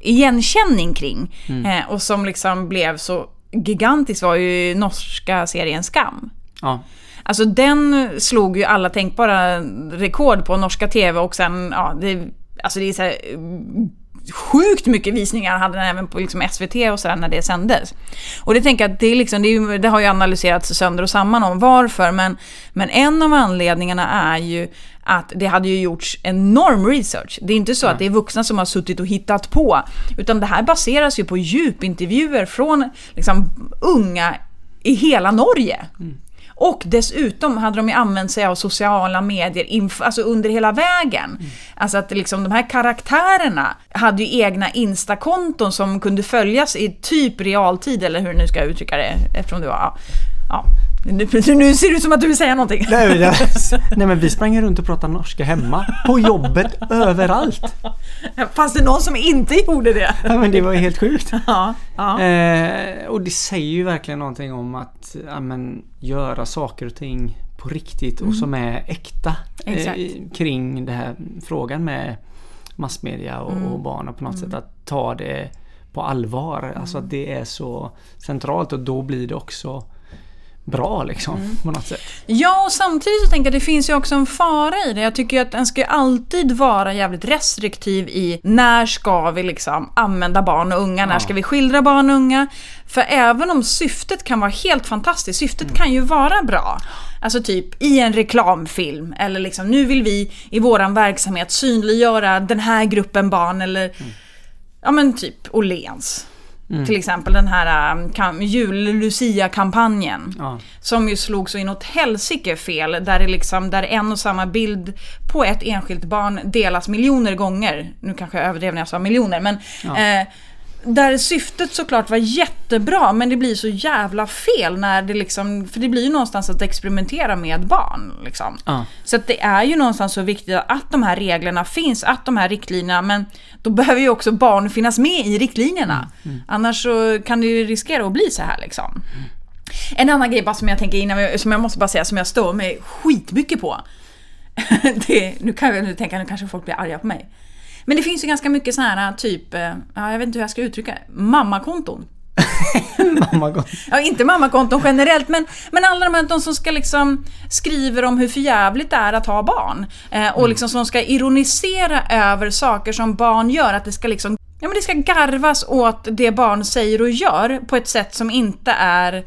igenkänning kring mm. eh, och som liksom blev så gigantisk var ju norska serien Skam. Ja. Alltså den slog ju alla tänkbara rekord på norska TV och sen, ja, det, alltså det är så här, sjukt mycket visningar hade den även på liksom SVT och sådär när det sändes. Och det tänker jag att det, liksom, det, är, det har ju analyserats sönder och samman om varför, men, men en av anledningarna är ju att det hade ju gjorts enorm research. Det är inte så mm. att det är vuxna som har suttit och hittat på, utan det här baseras ju på djupintervjuer från liksom, unga i hela Norge. Mm. Och dessutom hade de ju använt sig av sociala medier alltså under hela vägen. Mm. Alltså att liksom de här karaktärerna hade ju egna Insta-konton som kunde följas i typ realtid, eller hur nu ska jag uttrycka det, eftersom det var... Ja, nu, nu ser det ut som att du vill säga någonting. Nej, nej, nej men vi sprang runt och pratade norska hemma. På jobbet, överallt. Fanns det någon som inte gjorde det? Ja men det var helt sjukt. Ja, ja. Eh, och det säger ju verkligen någonting om att ja, men, göra saker och ting på riktigt och mm. som är äkta. Eh, kring den här frågan med massmedia och, mm. och barn och på något mm. sätt att ta det på allvar. Alltså att det är så centralt och då blir det också bra liksom mm. på något sätt. Ja och samtidigt så tänker jag att det finns ju också en fara i det. Jag tycker att en ska alltid vara jävligt restriktiv i när ska vi liksom använda barn och unga, ja. när ska vi skildra barn och unga. För även om syftet kan vara helt fantastiskt, syftet mm. kan ju vara bra. Alltså typ i en reklamfilm eller liksom nu vill vi i våran verksamhet synliggöra den här gruppen barn eller mm ja men typ Åhléns. Mm. Till exempel den här um, jul-Lucia-kampanjen. Ja. Som ju slog så inåt helsike fel. Där, det liksom, där en och samma bild på ett enskilt barn delas miljoner gånger. Nu kanske jag överdrev när jag sa miljoner, men ja. eh, där syftet såklart var jättebra men det blir så jävla fel när det liksom, för det blir ju någonstans att experimentera med barn. Liksom. Ja. Så att det är ju någonstans så viktigt att de här reglerna finns, att de här riktlinjerna, men då behöver ju också barn finnas med i riktlinjerna. Mm. Mm. Annars så kan det ju riskera att bli så här liksom. Mm. En annan grej bara som jag tänker innan, som jag måste bara säga, som jag står mig skitmycket på. [LAUGHS] det, nu, kan jag, nu tänker jag, nu kanske folk blir arga på mig. Men det finns ju ganska mycket sådana här typ, eh, ja, jag vet inte hur jag ska uttrycka det, mammakonton. [LAUGHS] mammakonton? ja, inte mammakonton generellt, men, men alla de här de som ska liksom skriver om hur förjävligt det är att ha barn. Eh, och mm. liksom som ska ironisera över saker som barn gör, att det ska liksom Ja men det ska garvas åt det barn säger och gör på ett sätt som inte är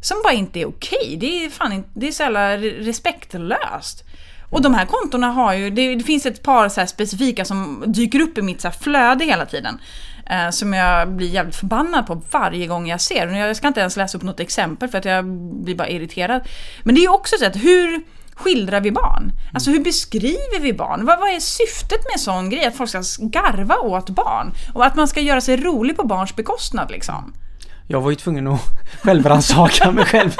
som bara inte är okej. Det är fan inte, det är så jävla respektlöst. Och de här kontona har ju, det, det finns ett par så specifika som dyker upp i mitt så flöde hela tiden. Eh, som jag blir jävligt förbannad på varje gång jag ser. Och jag ska inte ens läsa upp något exempel för att jag blir bara irriterad. Men det är ju också så att hur skildrar vi barn? Alltså hur beskriver vi barn? Vad, vad är syftet med en sån grej? Att folk ska garva åt barn? Och att man ska göra sig rolig på barns bekostnad liksom. Jag var ju tvungen att [LAUGHS] självrannsaka mig själv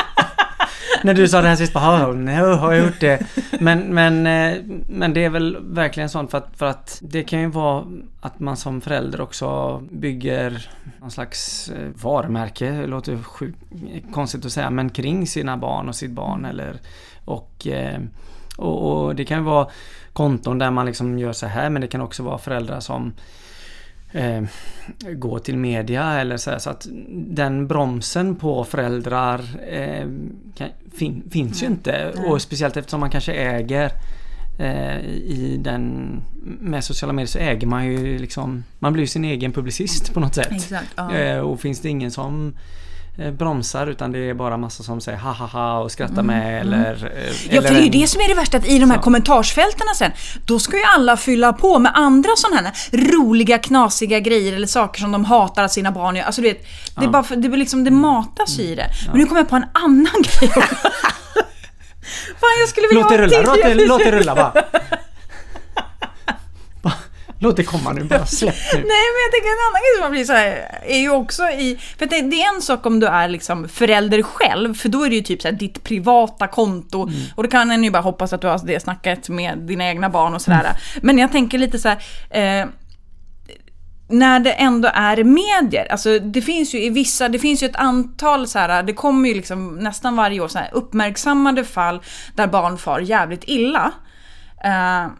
när du sa det här sist, bara oh, nu har jag gjort det. Men, men, eh, men det är väl verkligen sånt för att, för att det kan ju vara att man som förälder också bygger någon slags eh, varumärke, det låter sjuk, konstigt att säga, men kring sina barn och sitt barn eller och, eh, och, och det kan ju vara konton där man liksom gör så här men det kan också vara föräldrar som eh, gå till media eller så, här, så att den bromsen på föräldrar eh, kan, fin, finns ju inte och speciellt eftersom man kanske äger eh, i den med sociala medier så äger man ju liksom man blir sin egen publicist på något sätt. Exakt, ja. Eh, och finns det ingen som bromsar utan det är bara massa som säger ha ha ha och skrattar mm. med mm. eller... Ja eller för det är ju det som är det värsta att i de här så. kommentarsfälten sen då ska ju alla fylla på med andra sådana här roliga knasiga grejer eller saker som de hatar att sina barn gör. Alltså du vet, det, är bara för, det, är liksom, det matas mm. i det. Men nu kommer jag på en annan [LAUGHS] grej Fan jag skulle vilja låt det rulla, låt det, låt det rulla bara. Låt det komma nu, bara släpp nu. [LAUGHS] Nej, men jag tänker en annan grej som blir så här, är ju också i... För det, det, är en sak om du är liksom förälder själv, för då är det ju typ så här, ditt privata konto. Mm. Och då kan en ju bara hoppas att du har det snacket med dina egna barn och sådär. Mm. Men jag tänker lite så här, eh, när det ändå är medier, alltså det finns ju i vissa, det finns ju ett antal så här, det kommer ju liksom nästan varje år så här uppmärksammade fall där barn far jävligt illa. Uh,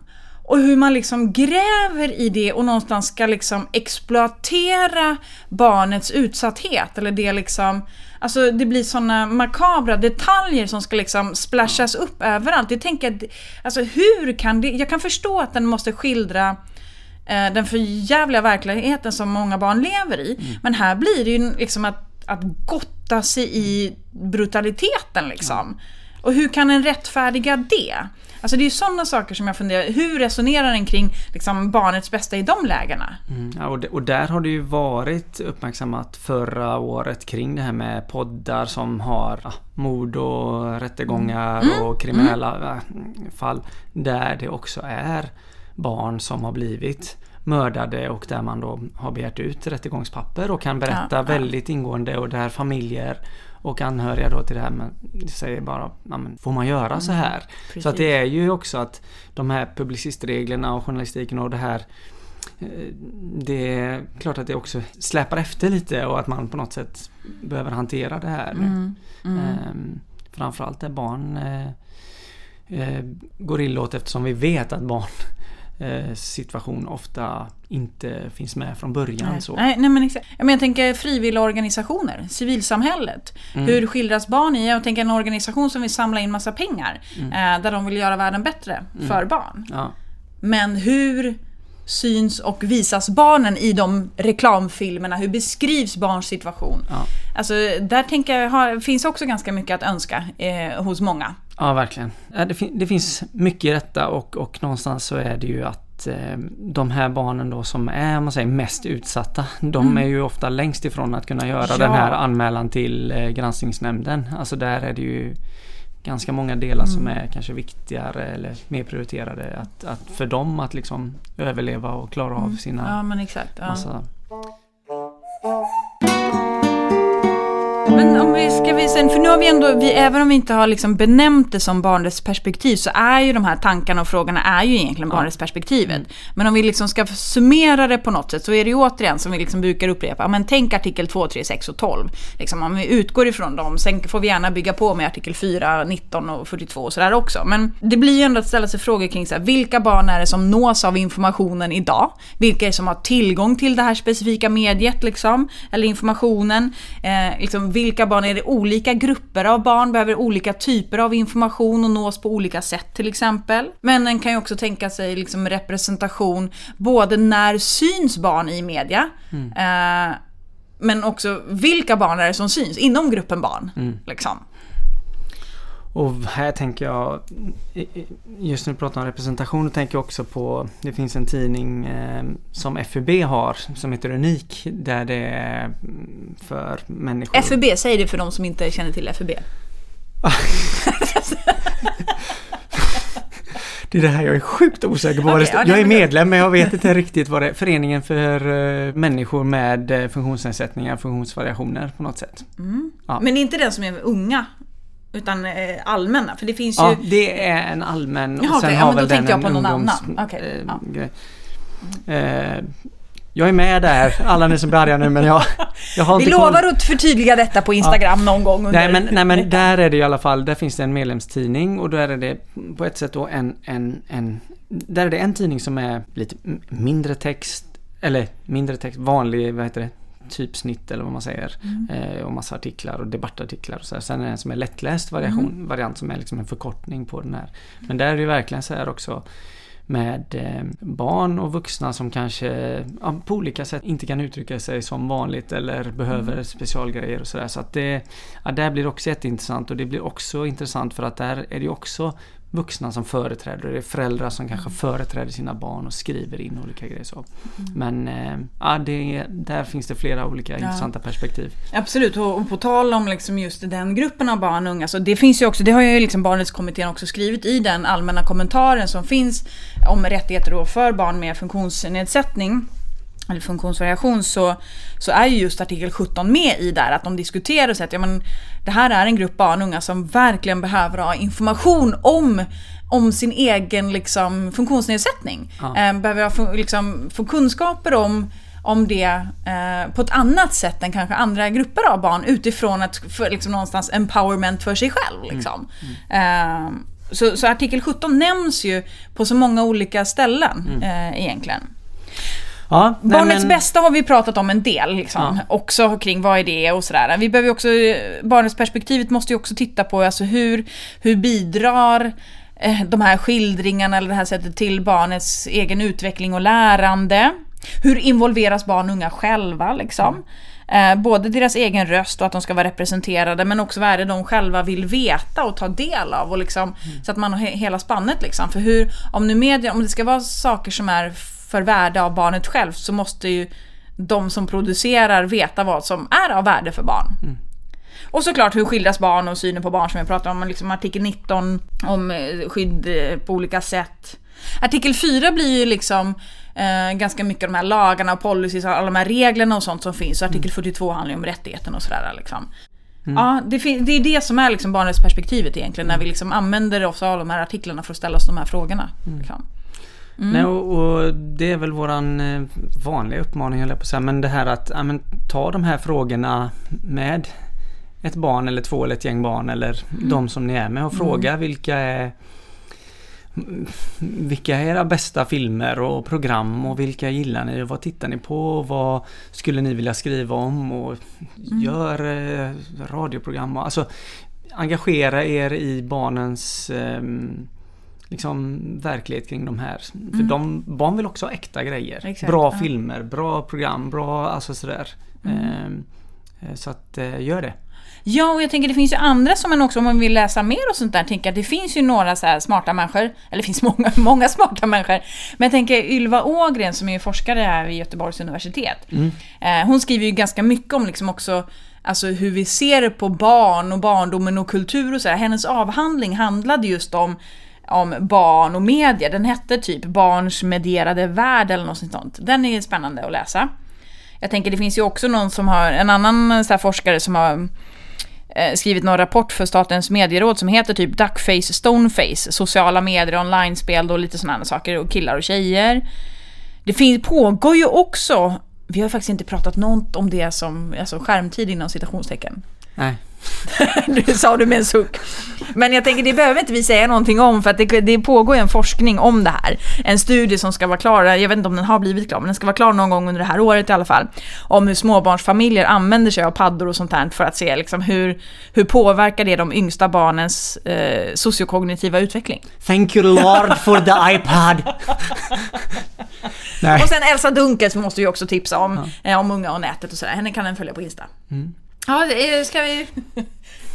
och hur man liksom gräver i det och någonstans ska liksom exploatera barnets utsatthet. Eller det liksom... Alltså det blir såna makabra detaljer som ska liksom splashas upp överallt. Jag tänker att, alltså hur kan det... Jag kan förstå att den måste skildra eh, den förjävliga verkligheten som många barn lever i. Mm. Men här blir det ju liksom att, att gotta sig i brutaliteten liksom. Och hur kan en rättfärdiga det? Alltså det är ju sådana saker som jag funderar, hur resonerar den kring liksom, barnets bästa i de lägena? Mm, ja, och, och, där har det ju varit uppmärksammat förra året kring det här med poddar som har ja, mord och rättegångar mm. och mm. kriminella mm. fall. Där det också är barn som har blivit mördade och där man då har begärt ut rättegångspapper och kan berätta ja, väldigt ingående och där familjer och anhöriga då till det här men säger bara men, får man göra så mm, här? Mm, så att det är ju också att de här publicistreglerna och journalistiken och det här eh, det är klart att det också släpar efter lite och att man på något sätt behöver hantera det här. Mm, mm. Ehm, framförallt där barn eh, eh, går illa åt eftersom vi vet att barn situation ofta inte finns med från början. Nej, så. nej, nej men exakt. Men jag tänker frivilligorganisationer, civilsamhället. Mm. Hur skildras barn i? Jag tänker en organisation som vill samla in massa pengar. Mm. Eh, där de vill göra världen bättre mm. för barn. Ja. Men hur syns och visas barnen i de reklamfilmerna? Hur beskrivs barns situation? Ja. Alltså, där tänker jag, har, finns också ganska mycket att önska eh, hos många. Ja, verkligen. Det, fin det, finns mycket i detta och, och någonstans så är det ju att eh, de här barnen då som är man säger, mest utsatta, de Mm. är ju ofta längst ifrån att kunna göra Ja. den här anmälan till eh, granskningsnämnden. Alltså där är det ju ganska många delar som Mm. är kanske viktigare eller mer prioriterade att, att för dem att liksom överleva och klara av sina Mm. Ja, men exakt. Ja. massa Men om vi ska vi sen, för nu har vi ändå, vi, även om vi inte har liksom benämnt det som barnrättsperspektiv så är ju de här tankarna och frågorna är ju egentligen Ja. barnrättsperspektivet. Men om vi liksom ska summera det på något sätt så är det ju återigen som vi liksom brukar upprepa, men tänk artikel 2, 3, 6 och 12. Liksom, om vi utgår ifrån dem, sen får vi gärna bygga på med artikel 4, 19 och 42 och sådär också. Men det blir ju ändå att ställa sig frågor kring så här, vilka barn är det som nås av informationen idag? Vilka är det som har tillgång till det här specifika mediet liksom? Eller informationen? Eh, liksom, vilka barn är det? Olika grupper av barn behöver olika typer av information och nås på olika sätt till exempel. Men en kan ju också tänka sig liksom representation både när syns barn i media eh, men också vilka barn är det som syns inom gruppen barn. Liksom. Och här tänker jag, just när du pratar om representation, tänker jag också på, det finns en tidning eh, som FUB har som heter Unik där det är mm, för människor. FUB, säg det för de som inte känner till FUB. [LAUGHS] Det är det här jag är sjukt osäker på. står. ja, jag är medlem men jag vet inte riktigt vad det är. Föreningen för eh, människor med eh, funktionsnedsättningar, funktionsvariationer på något sätt. Ja. Men inte den som är unga, utan eh, allmänna. För det finns ju... Ja, det är en allmän Jaha, okej, ja, men då tänkte jag på en någon ungdoms- annan. Okej, eh, ja. grej. Eh, jag är med där, alla ni som arga nu men jag, jag har Vi inte koll. lovar att förtydliga detta på Instagram någon gång under Nej men, nej men där är det i alla fall, där finns det en medlemstidning och då är det på ett sätt då en, en, en där är det en tidning som är lite mindre text, eller mindre text, vanlig, vad heter det, typsnitt eller vad man säger. Eh, och massa artiklar och debattartiklar och så här. Sen är det en som är lättläst variation, variant som är liksom en förkortning på den här. Men där är det verkligen så här också med eh, barn och vuxna som kanske ja, på olika sätt inte kan uttrycka sig som vanligt eller behöver specialgrejer och sådär. Så att det, ja, där blir det också jätteintressant och det blir också intressant för att där är det också vuxna som företräder. Det är föräldrar som kanske företräder sina barn och skriver in olika grejer så. Men eh, ja, det, där finns det flera olika intressanta perspektiv. Absolut, och, och på tal om liksom just den gruppen av barn och unga, så det finns ju också, det har ju liksom Barnrättskommittén också skrivit i den allmänna kommentaren som finns om rättigheter för barn med funktionsnedsättning eller funktionsvariation så, så är ju just artikel 17 med i där att de diskuterar och säger att ja, men, det här är en grupp barn och unga som verkligen behöver ha information om om sin egen liksom, funktionsnedsättning. Ja. Eh, behöver ha, få- liksom, få kunskaper om om det eh, på ett annat sätt än kanske andra grupper av barn utifrån att för, liksom, någonstans empowerment för sig själv. Liksom. Eh, så, så artikel 17 nämns ju på så många olika ställen eh, egentligen. Ja, nej, Barnets men- bästa har vi pratat om en del, liksom. också kring vad är det och sådär. Vi behöver också, barnets perspektivet måste ju också titta på alltså hur, hur bidrar eh, de här skildringarna eller det här sättet till barnets egen utveckling och lärande. Hur involveras barn och unga själva liksom? Eh, både deras egen röst och att de ska vara representerade men också vad är det de själva vill veta och ta del av och liksom, så att man har he- hela spannet liksom. För hur, om nu media, om det ska vara saker som är för värde av barnet själv så måste ju de som producerar veta vad som är av värde för barn. Och såklart hur skildras barn och synen på barn som jag pratade om, liksom artikel 19 om eh, skydd eh, på olika sätt. Artikel 4 blir ju liksom eh, ganska mycket de här lagarna och policies och alla de här reglerna och sånt som finns. Och artikel 42 handlar ju om rättigheten och sådär liksom. Ja, det, det är det som är liksom barnets perspektivet egentligen, när vi liksom använder oss av de här artiklarna för att ställa oss de här frågorna. Liksom. Nej, och, och det är väl våran eh, vanliga uppmaning höll jag på att säga. Men det här att ja, men, ta de här frågorna med ett barn eller två eller ett gäng barn eller de som ni är med och fråga vilka är vilka är era bästa filmer och program och vilka gillar ni och vad tittar ni på och vad skulle ni vilja skriva om och gör eh, radioprogram och alltså engagera er i barnens ehm, liksom verklighet kring de här. För de, barn vill också ha äkta grejer. Exakt, bra ja. filmer, bra program, bra alltså sådär. Ehm, eh, så att eh, gör det. Ja, och jag tänker det finns ju andra som man också, om man vill läsa mer och sånt där, tänker att det finns ju några så smarta människor, eller det finns [LAUGHS] många, många smarta människor, men jag tänker Ylva Ågren som är forskare här vid Göteborgs universitet, Mm. eh, hon skriver ju ganska mycket om liksom också Alltså hur vi ser på barn och barndomen och kultur och så här. Hennes avhandling handlade just om om barn och media. Den hette typ Barns medierade värld eller något sånt. Den är spännande att läsa. Jag tänker det finns ju också någon som har, en annan så här forskare som har eh, skrivit någon rapport för Statens medieråd som heter typ Duckface Stoneface, sociala medier, online-spel och lite sådana saker, och killar och tjejer. Det finns, pågår ju också, vi har faktiskt inte pratat något om det som, alltså skärmtid inom citationstecken. Nej. [LAUGHS] det sa du med en suck. Men jag tänker, det behöver inte vi säga någonting om för att det, det pågår en forskning om det här. En studie som ska vara klar, jag vet inte om den har blivit klar, men den ska vara klar någon gång under det här året i alla fall. Om hur småbarnsfamiljer använder sig av paddor och sånt här för att se liksom hur, hur påverkar det de yngsta barnens eh, sociokognitiva utveckling. Thank you Lord for the iPad. [LAUGHS] Och sen Elsa Dunkels måste vi också tipsa om, eh, om unga och nätet och sådär. Henne kan den följa på Insta. Ja, ska vi... [LAUGHS]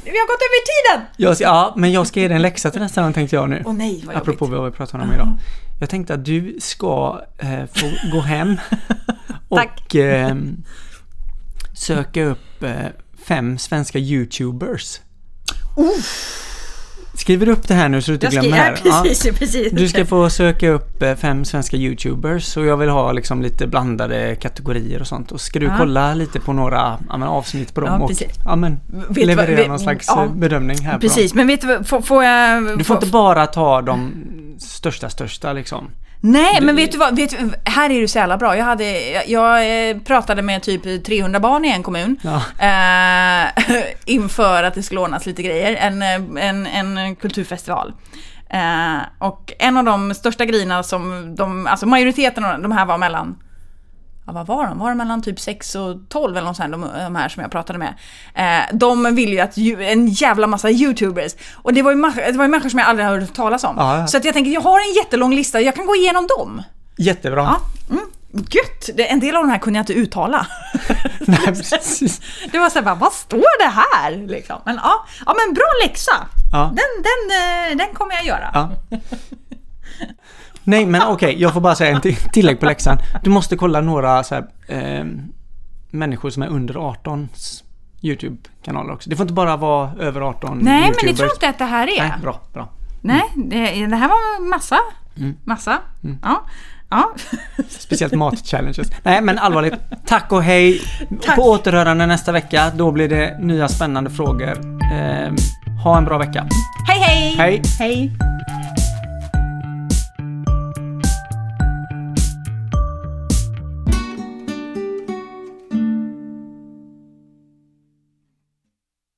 vi har gått över tiden! Jag, ska- ja, men jag ska ge dig en läxa till nästa gång tänkte jag nu. Åh nej, vad Apropå jobbigt. vad vi pratar om idag. Jag tänkte att du ska eh, få gå hem [LAUGHS] och eh, söka upp eh, fem svenska YouTubers. Skriver du upp det här nu så du inte Jag glömmer [LAUGHS] ja, här? Ja. precis, precis. Du ska få söka upp eh, fem svenska YouTubers och jag vill ha liksom lite blandade kategorier och sånt. Och ska du Ja. kolla lite på några ja, men, avsnitt på dem Ja, och ja, men, leverera vad- någon slags ja. bedömning här på Precis, men vet du får, får jag... Du får inte bara ta de största, största liksom. Nej, men vet du vad? Vet du, här är du så jävla bra. Jag, hade, jag, jag eh, pratade med typ 300 barn i en kommun. Ja. Eh, [LAUGHS] inför att det skulle ordnas lite grejer. En, eh, en, en kulturfestival. Eh, och en av de största grejerna som de, alltså majoriteten av de här var mellan Ja, vad var de? Var de mellan typ 6 och 12 eller något sånt, de, de här som jag pratade med. Eh, de ville ju att ju, en jävla massa YouTubers. Och det var ju, det var ju människor som jag aldrig hört talas om. Ja, ja. Så att jag tänker, jag har en jättelång lista, jag kan gå igenom dem. Jättebra. Ja, mm, gött! En del av de här kunde jag inte uttala. [LAUGHS] Nej, precis. [LAUGHS] Det var såhär, vad står det här? Liksom. Men ja, ja, men bra läxa! Ja. Den, den, eh, den kommer jag göra. [LAUGHS] Nej, men okej, jag får bara säga en till- tillägg på läxan. Du måste kolla några så här, eh, människor som är under 18 YouTube-kanaler också. Det får inte bara vara över 18 Nej, men det YouTubers. tror inte att det här är. Nej, bra, bra. Nej, det, det här var massa. Massa. Ja. ja. Speciellt mat-challenges. Nej, men allvarligt. Tack och hej. Tack. På återhörande nästa vecka. Då blir det nya spännande frågor. Eh, ha en bra vecka. Hej, hej! Hej. Hej!